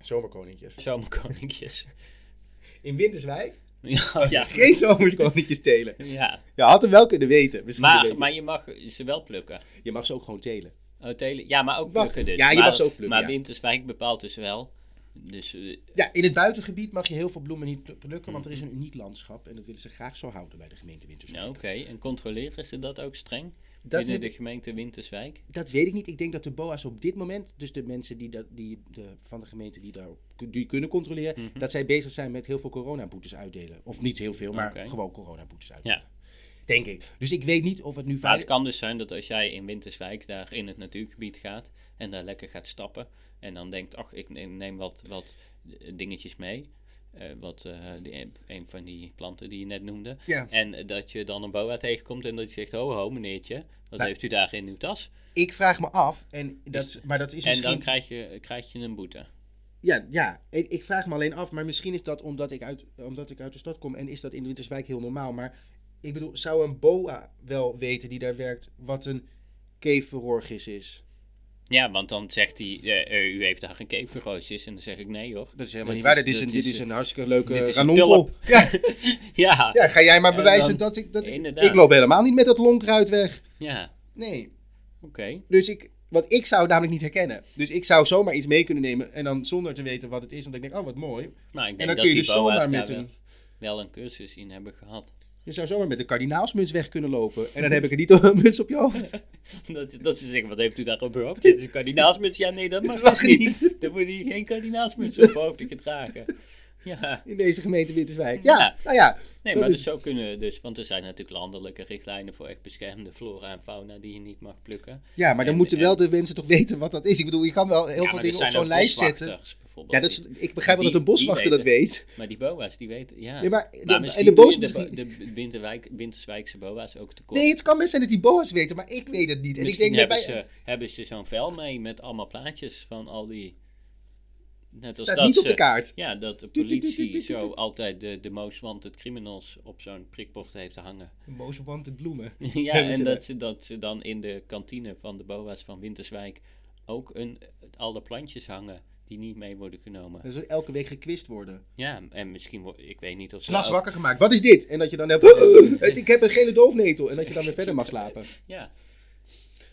Zomerkoninkjes. Zomerkoninkjes. In Winterswijk? ja, ja. Geen zomerkoninkjes telen. ja. Je had hem wel kunnen weten. Misschien een Maar, beetje. maar je mag ze wel plukken. Je mag ze ook gewoon telen. Oh, telen. Ja, maar ook Mag. plukken dus. Ja, je maar, mag ze ook plukken, Maar ja. Winterswijk bepaalt dus wel. Dus eh, Ja, in het buitengebied mag je heel veel bloemen niet plukken, want er is een uniek landschap en dat willen ze graag zo houden bij de gemeente Winterswijk. ja, oké. En controleren ze dat ook streng? dat, binnen de gemeente Winterswijk? dat weet ik niet. Ik denk dat de BOA's op dit moment, dus de mensen die dat, die, de, van de gemeente die, daar, die kunnen controleren, Mhm. dat zij bezig zijn met heel veel coronaboetes uitdelen. Of niet heel veel, maar gewoon coronaboetes uitdelen. Ja. Denk ik. Dus ik weet niet of het nu Maar veilig het kan dus zijn dat als jij in Winterswijk daar in het natuurgebied gaat, en daar lekker gaat stappen. En dan denkt, ach, ik ne- neem wat, wat eh, dingetjes mee. Eh, wat, eh, die, een- van die planten die je net noemde. Ja. En dat je dan een boa tegenkomt en dat je zegt, ho ho meneertje, wat Nou, heeft u daar in uw tas? Ik vraag me af, en dat, maar dat is En misschien... dan krijg je, krijg je een boete. Ja, ja ik, ik vraag me alleen af, maar misschien is dat omdat ik, uit, omdat ik uit de stad kom en is dat in Winterswijk heel normaal. Maar ik bedoel, zou een boa wel weten die daar werkt wat een keverorgis is? Ja, want dan zegt hij, eh, eh, u heeft daar geen keverroosjes. En dan zeg ik, nee hoor. Dat is helemaal Dat niet waar. is- Dit is, een, dit is een- hartstikke leuke ranonkel. Ja, ja, ja, ga jij maar En bewijzen dan- dat ik... Dat ik, loop helemaal niet met dat lonkruid weg. ja, Nee. oké. Dus ik... Want ik zou het namelijk niet herkennen. Dus ik zou zomaar iets mee kunnen nemen en dan zonder te weten wat het is. Want ik denk, oh wat mooi. Maar ik denk En dan dat kun je dus zomaar daar met wel, een... wel een cursus in hebben gehad. Je zou zomaar met een kardinaalsmuts weg kunnen lopen. En dan heb ik er niet een muts op je hoofd. dat, dat ze zeggen, wat heeft u daar op uw hoofd? Dit is een kardinaalsmuts. Ja, nee, dat mag, Dat mag dus niet. Dan moet je geen kardinaalsmuts op uw hoofd gedragen. Ja, In deze gemeente Winterswijk. Ja, Ja. nou ja. nee, maar is- dat zou kunnen dus, want er zijn natuurlijk landelijke richtlijnen voor echt beschermde flora en fauna die je niet mag plukken. Ja, maar dan En- moeten wel de mensen toch weten wat dat is. Ik bedoel, je kan wel heel Ja, veel dingen op zo'n lijst zetten. Bijvoorbeeld. Ja, dat is, ik begrijp wel dat een boswachter dat weet. Maar die boa's, die weten, ja. Nee, maar, de, en de boos de, de Winterwijk, Winterswijkse boa's ook tekort. Nee, het kan best zijn dat die boa's weten, maar ik weet het niet. En Misschien ik denk hebben, ze, hebben ze zo'n vel mee met allemaal plaatjes van al die... Net als staat dat niet op de kaart. Ja, dat de politie zo altijd de, de most wanted criminals op zo'n prikbord heeft hangen. Most wanted bloemen. ja, en dat ze, dat ze dan in de kantine van de boa's van Winterswijk ook een, alle plantjes hangen die niet mee worden genomen. Zou elke week gekwist worden. Ja, en misschien, ik weet niet of... S'nachts wakker gemaakt. Wat is dit? En dat je dan hebt... ik heb een gele doofnetel. En dat je dan weer verder mag slapen. Ja,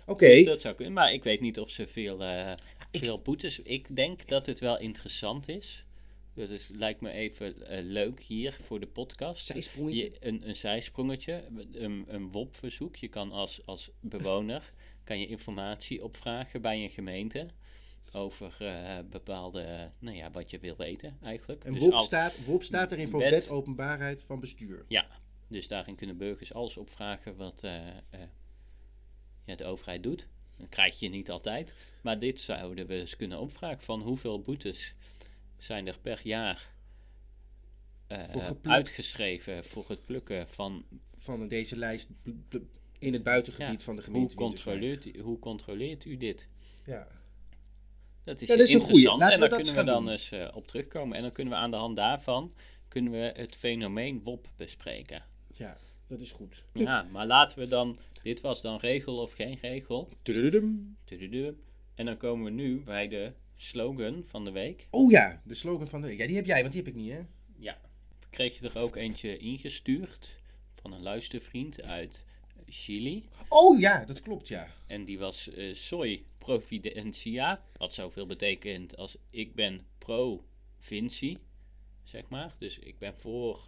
Oké. dus dat zou kunnen. Maar ik weet niet of ze veel, eh, veel boetes... Ik denk dat het wel interessant is. Dat is, lijkt me even eh, leuk hier voor de podcast. Zijsprongetje. Je, een, een zijsprongetje, een, een WOP-verzoek. Je kan als, als bewoner kan je informatie opvragen bij een gemeente over eh, bepaalde, nou ja, wat je wil weten eigenlijk. En Dus WOP, al- staat, WOP staat erin voor Wet- wet openbaarheid van bestuur. Ja, dus daarin kunnen burgers alles opvragen wat eh, eh, ja, de overheid doet. Dat krijg je niet altijd. Maar dit zouden we eens kunnen opvragen van hoeveel boetes zijn er per jaar Voor uitgeschreven voor het plukken van Van deze lijst in het buitengebied Ja, van de hoe gemeente Winterswijk. controleert, u, hoe controleert u dit? Ja. Dat is, Ja, dat is een Laten en daar kunnen we dan eens eh, op terugkomen. En dan kunnen we aan de hand daarvan kunnen we het fenomeen WOP bespreken. ja, dat is goed. Ja, maar laten we dan, dit was dan regel of geen regel. Tudududum. Tududu. En dan komen we nu bij de slogan van de week. Oh ja, de slogan van de week. Ja, die heb jij, want die heb ik niet, hè? Ja. Kreeg je er ook eentje ingestuurd van een luistervriend uit Chili. Oh ja, dat klopt, ja. En die was eh Soy Providencia. Wat zoveel betekent als ik ben pro-Vinci, zeg maar. Dus ik ben voor...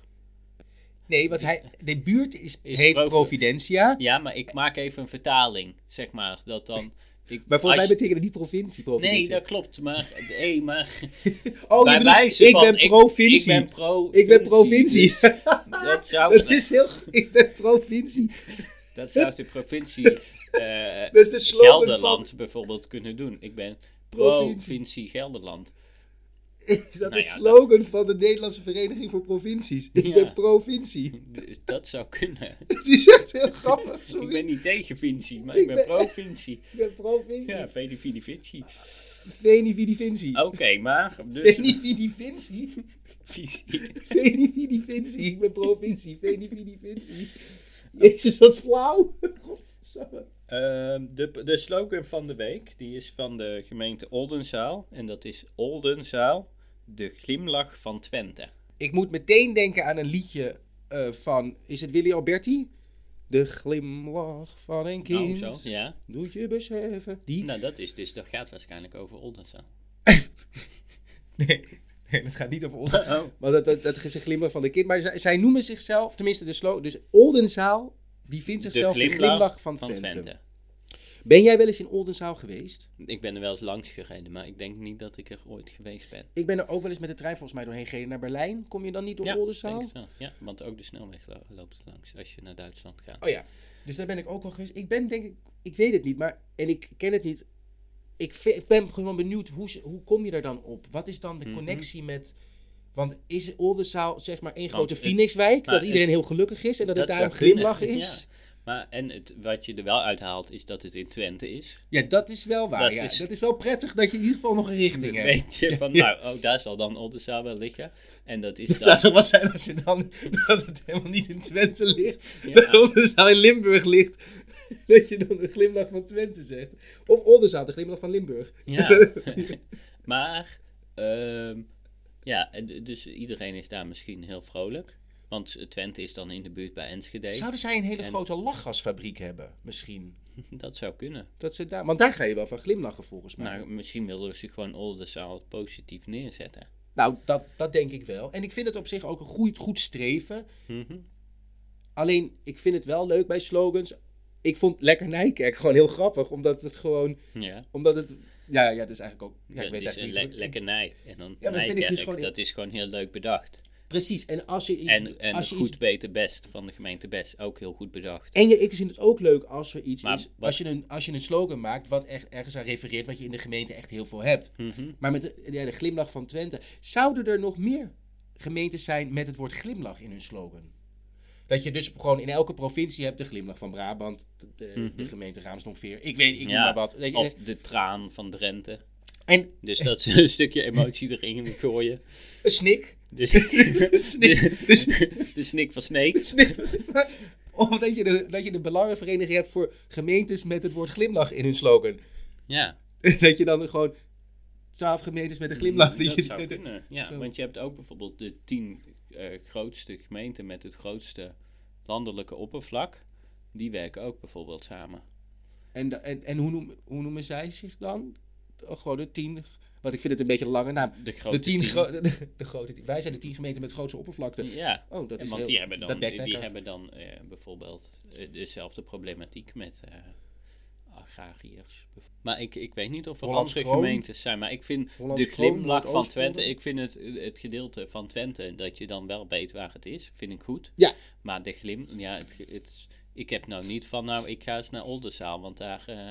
Nee, want hij, de buurt is, Is heet Provi- Providentia. Ja, maar ik maak even een vertaling, zeg maar. Dat dan... Ik, Maar volgens mij betekent het niet provincie, Nee, Providentia. dat klopt. Maar, hey, maar oh, bij wijze ik van, ben provincie. Ik ben pro. Ik ben provincie. Dat zou, dat is heel. Ik ben provincie. dat zou de provincie Dat is de Gelderland bijvoorbeeld kunnen doen. Ik ben Provincie. Gelderland. van... Dat Nou is ja, slogan van de Nederlandse Vereniging voor Provincies. Ik Ja. ben provincie. Dat zou kunnen. Het is echt heel grappig, sorry. Ik ben niet tegen Vinci, maar Ik ik ben ben- provincie. Ik ben provincie. Ja, Veni Vidi Vici. Veni vidi vinci. Oké, maar dus Veni vidi vinci. visie. Veni vidi vinci. Ik ben provincie. Veni vidi vinci. Jezus, wat flauw. Godsamme. Ehm, de, de slogan van de week die is van de gemeente Oldenzaal. En dat is Oldenzaal, de glimlach van Twente. Ik moet meteen denken aan een liedje eh, van, is het Willy Alberti? De glimlach van een Nou, kind. zo, ja. Doet je beseffen. Die? Nou, dat is dus, dat gaat waarschijnlijk over Oldenzaal. Nee, nee, dat gaat niet over ons. Oh. Maar dat, dat, dat is een glimlach van een kind. Maar zij, zij noemen zichzelf, tenminste de slogan, dus Oldenzaal, die vindt zichzelf de glimlach glimlach van van Twente. Twente. Ben jij wel eens in Oldenzaal geweest? Ik ben er wel eens langs gereden, maar ik denk niet dat ik er ooit geweest ben. Ik ben er ook wel eens met de trein volgens mij doorheen gereden naar Berlijn. Kom je dan niet door ja, Oldenzaal? denk wel. Ja, want ook de snelweg lo- loopt langs als je naar Duitsland gaat. Oh ja, dus daar ben ik ook wel geweest. Ik ben denk ik, ik weet het niet, maar, en ik ken het niet ik, ben gewoon benieuwd, hoe, hoe kom je daar dan op? Wat is dan de Mhm. connectie met... Want is Oldenzaal zeg maar één grote Phoenixwijk? nou, dat iedereen heel gelukkig is en dat, het dat daarom zou kunnen, glimlachen is? Maar en het, wat je er wel uithaalt is dat het in Twente is. Ja. dat is wel waar. Dat ja. is- dat is wel prettig dat je in ieder geval nog een richting hebt. weet je van, Ja. nou, oh, daar zal dan Oldenzaal wel liggen. En dat is Het dan... zou zo wat zijn als je dan dat het helemaal niet in Twente ligt. Ja. Dat Oldenzaal in Limburg ligt. Dat je dan de glimlach van Twente zegt. Of Oldenzaal, de glimlach van Limburg. Ja, maar, ehm, ja, dus iedereen is daar misschien heel vrolijk. Want Twente is dan in de buurt bij Enschede. Zouden zij een hele En- grote lachgasfabriek hebben? Misschien. Dat zou kunnen. Dat ze daar, want daar ga je wel van glimlachen volgens mij. Nou, misschien wilden ze gewoon Oldenzaal positief neerzetten. Nou, dat, dat denk ik wel. En ik vind het op zich ook een goed, goed streven. Mhm. Alleen, ik vind het wel leuk bij slogans. Ik vond Lekker Nijkerk gewoon heel grappig. Omdat het gewoon... Ja, Omdat het... Ja, ja, dat is eigenlijk ook... Ja, dat ik weet is een le- niet. zo- lekkernij. En dan Ja, vind ik dus gewoon- dat is gewoon heel leuk bedacht. Precies. En als je iets... En, en als je goed iets beter best van de gemeente Best, ook heel goed bedacht. En je, ik vind het ook leuk als er iets Maar is, wat- als je, een, als je een slogan maakt wat echt ergens aan refereert, wat je in de gemeente echt heel veel hebt. Mhm. Maar met de, ja, de glimlach van Twente, zouden er nog meer gemeentes zijn met het woord glimlach in hun slogan? Dat je dus gewoon in elke provincie hebt de glimlach van Brabant, de, de, Mhm. de gemeente Raamsdonveer, ik weet, ik Ja, maar wat. Je, Of de traan van Drenthe. En Dus dat ze een stukje emotie erin gooien. een snik. Dus Snik. de, de snik van Sneek. Of dat je, de, dat je de belangenvereniging hebt voor gemeentes met het woord glimlach in hun slogan. Ja, dat je dan gewoon twaalf gemeentes met een glimlach. dat je- zou kunnen. Ja, zo. want je hebt ook bijvoorbeeld de tien eh, grootste gemeenten met het grootste landelijke oppervlak. Die werken ook bijvoorbeeld samen. En, en, en hoe, noem, hoe noemen zij zich dan? Gewoon de tien. Want ik vind het een beetje een lange naam. De grote De tien, tien. gro- de, de grote tien. Wij zijn de tien gemeenten met grootste oppervlakte. Ja, Oh, dat is want heel, die hebben dan, die hebben dan eh, bijvoorbeeld eh, dezelfde problematiek met agrariërs. Maar ik, ik weet niet of er Hollands andere Kroon. gemeentes zijn. Maar ik vind Hollands de Kroon, glimlach van. Twente, ik vind het, het gedeelte van Twente, dat je dan wel weet waar het is, vind ik goed. Ja. Maar de glim, ja, het, het, ik heb nou niet van, nou, ik ga eens naar Oldenzaal, want daar... eh,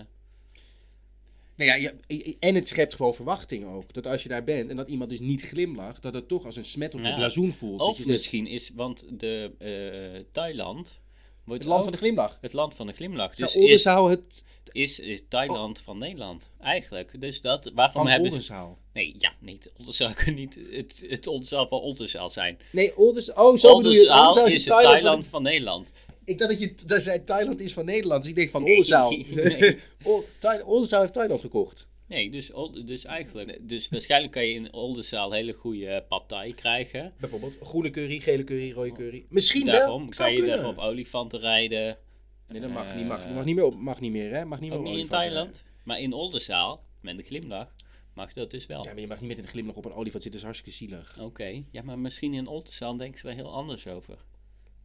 Nou ja, je- en het schept gewoon verwachting ook. Dat als je daar bent en dat iemand dus niet glimlacht, dat het toch als een smet op de Ja. blazoen voelt. Dat of je zegt, misschien is, want de eh, Thailand... Wordt het land van de glimlach. het land van de glimlach. Zou Dus is, Oldenzaal het is, is Thailand van Nederland, eigenlijk. Dus dat, waarom van hebben. Oldenzaal? Nee, ja, niet. Oldenzaal kan niet het, het Oldenzaal van Oldenzaal zijn. Nee, Oldenzaal. Oh, zo bedoel je het. Oldenzaal is Thailand. van- Nederland. Ik dacht dat je dat zei Thailand is van Nederland. Dus ik denk van Oldenzaal. nee. Oldenzaal heeft Thailand gekocht. Nee, dus, dus eigenlijk... Dus waarschijnlijk kan je in Oldenzaal hele goede partij krijgen. Bijvoorbeeld groene curry, gele curry, rode curry. Misschien wel. Daarom Zou kan je kunnen. daar op olifanten rijden. Nee, dat mag Eh, niet. Mag, mag niet meer op. Mag niet meer, hè? Mag niet meer Ook niet in Thailand. Maar in Oldenzaal, met een glimlach, mag dat dus wel. Ja, maar je mag niet met een glimlach op een olifant zitten. Dat is hartstikke zielig. Oké, ja, maar misschien in Oldenzaal denken ze daar heel anders over.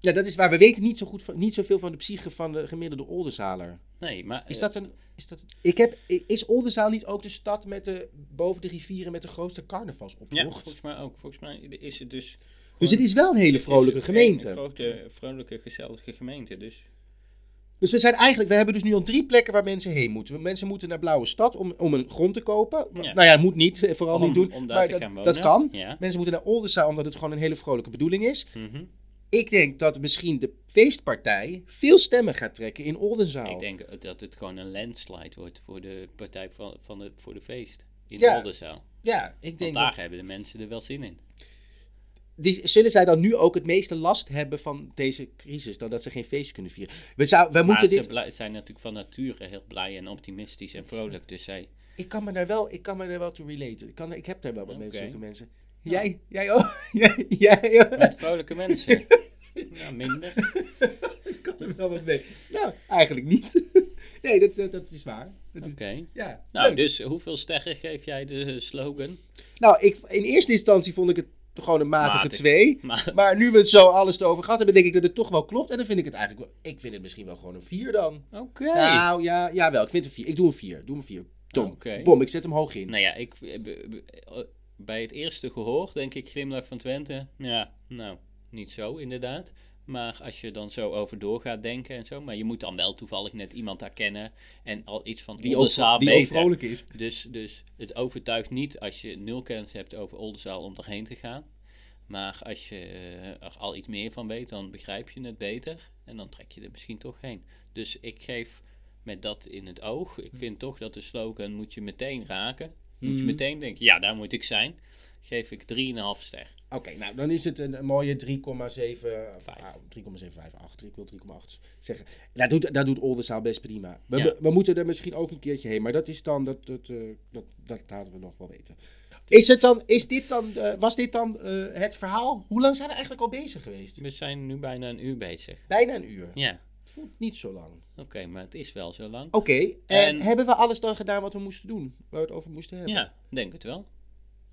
Ja, dat is waar. We weten niet, zo goed van, niet zoveel van de psyche van de gemiddelde Oldenzaler. Nee, maar... Is eh, dat een... Is, dat, ik heb, is Oldenzaal niet ook de stad met de, boven de rivieren met de grootste Ja, carnavalsoptocht? volgens mij ook. Volgens mij is het dus... dus het is wel een hele vrolijke een gemeente. grote, vrolijke, gezellige gemeente. Dus Dus we zijn eigenlijk, we hebben dus nu al drie plekken waar mensen heen moeten. Mensen moeten naar Blauwe Stad om, om een grond te kopen. Ja. Nou ja, moet niet, eh, vooral om, niet doen. om daar maar te dat, gaan wonen. dat kan. Ja. Mensen moeten naar Oldenzaal omdat het gewoon een hele vrolijke bedoeling is. Mhm. Ik denk dat misschien de feestpartij veel stemmen gaat trekken in Oldenzaal. Ik denk dat het gewoon een landslide wordt voor de partij van, van de, voor de feest. In Ja, Oldenzaal. Ja, ik denk dat, hebben de mensen er wel zin in. die, zullen zij dan nu ook het meeste last hebben van deze crisis, dan dat ze geen feest kunnen vieren. We, zou, moeten ze dit... blij- zijn natuurlijk van nature heel blij en optimistisch en vrolijk. Dus zij... Ik kan me daar wel, ik kan me daar wel toe relaten. Ik, kan, ik heb daar wel wat mensen, zulke mensen. Jij, jij ook? jij, jij ook? Met vrolijke mensen. ja, minder. Kan er wel wat mee. Nou, eigenlijk niet. nee, dat, dat, is waar. Oké. ja, Nou, leuk. dus hoeveel sterren geef jij de slogan? nou ik, in eerste instantie vond ik het gewoon een matige Matig. twee. Maar, Maar nu we het zo alles erover gehad hebben, denk ik dat het toch wel klopt. En dan vind ik het eigenlijk wel, ik vind het misschien wel gewoon een vier dan. oké. Nou, ja, ja wel. Ik vind het een vier. Ik doe een vier. Doe een vier. Tom. Bom, ik zet hem hoog in. Nou ja, ik, eh, eh, bij het eerste gehoor denk ik glimlach van Twente. Ja, nou, niet zo inderdaad. Maar als je dan zo over door gaat denken en zo. Maar je moet dan wel toevallig net iemand herkennen. En al iets van Die ook, Oldenzaal die ook vrolijk is. Dus, dus het overtuigt niet als je nul kennis hebt over Oldenzaal om erheen te gaan. Maar als je eh, er al iets meer van weet, dan begrijp je het beter. En dan trek je er misschien toch heen. Dus ik geef met dat in het oog. Ik vind toch dat de slogan moet je meteen raken. Moet je Mhm. meteen denken, ja, daar moet ik zijn. Geef ik 3,5 ster. Oké, nou dan is het een, een mooie 3,7. Vijf. ah, 3,758. Ik wil 3,8 zeggen. Dat doet, dat doet Oldenzaal best prima. We, Ja. we, we moeten er misschien ook een keertje heen. Maar dat is dan, dat, dat, eh, dat, dat laten we nog wel weten. Is, het dan, is dit dan, eh, was dit dan eh, het verhaal? Hoe lang zijn we eigenlijk al bezig geweest? We zijn nu bijna een uur bezig. Bijna een uur. Ja, Het voelt niet zo lang. oké, maar het is wel zo lang. Oké, en, En- hebben we alles dan gedaan wat we moesten doen? Waar we het over moesten hebben? Ja, denk het wel.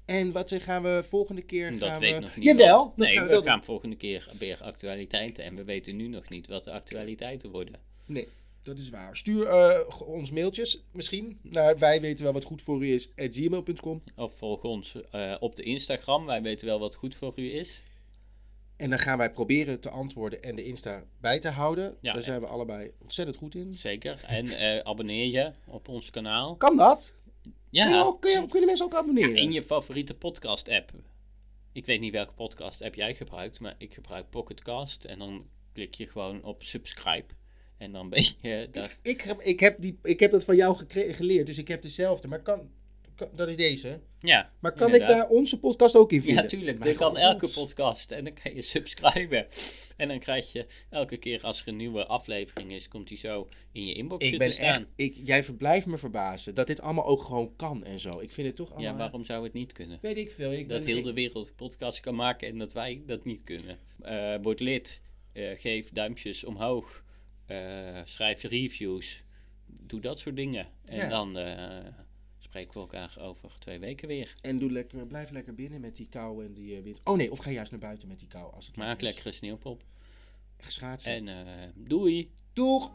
En wat eh, gaan we volgende keer Dat gaan weet we... nog niet. Jawel, dat nee, gaan we gaan volgende keer weer actualiteiten. En we weten nu nog niet wat de actualiteiten worden. Nee, dat is waar. Stuur eh, ons mailtjes misschien naar wij weten wel wat goed voor u is at gmail.com. Of volg ons eh, op de Instagram. Wij weten wel wat goed voor u is. En dan gaan wij proberen te antwoorden en de Insta bij te houden. Ja, Daar zijn we allebei ontzettend goed in. Zeker. En eh, abonneer je op ons kanaal. Kan dat? Kun je Ja, ook, kun je, kunnen mensen ook abonneren? in je favoriete podcast app. Ik weet niet welke podcast app jij gebruikt. Maar ik gebruik Pocketcast. En dan klik je gewoon op subscribe. En dan ben je daar. ik, heb, ik, heb die, ik heb dat van jou gecre- geleerd, dus ik heb dezelfde. Maar kan- dat is deze. Ja, Maar kan ik daar onze podcast ook in vinden? Ja, tuurlijk. Dit kan God. elke podcast. En dan kan je subscriben. En dan krijg je elke keer als er een nieuwe aflevering is, komt die zo in je inbox Ik ben staan. echt, ik, jij verblijft me verbazen dat dit allemaal ook gewoon kan en zo. Ik vind het toch allemaal... Ja, waarom zou het niet kunnen? Weet ik veel. Ik Dat ben, heel de wereld podcast kan maken en dat wij dat niet kunnen. Eh, word lid. Eh, geef duimpjes omhoog. Eh, schrijf reviews. Doe dat soort dingen. En Ja. dan eh, spreken we elkaar over twee weken weer. En doe lekker, blijf lekker binnen met die kou en die eh, wind. Oh nee, of ga juist naar buiten met die kou. Als het Maak lekkere sneeuwpop. Geschaatsen. En eh, doei! Doeg!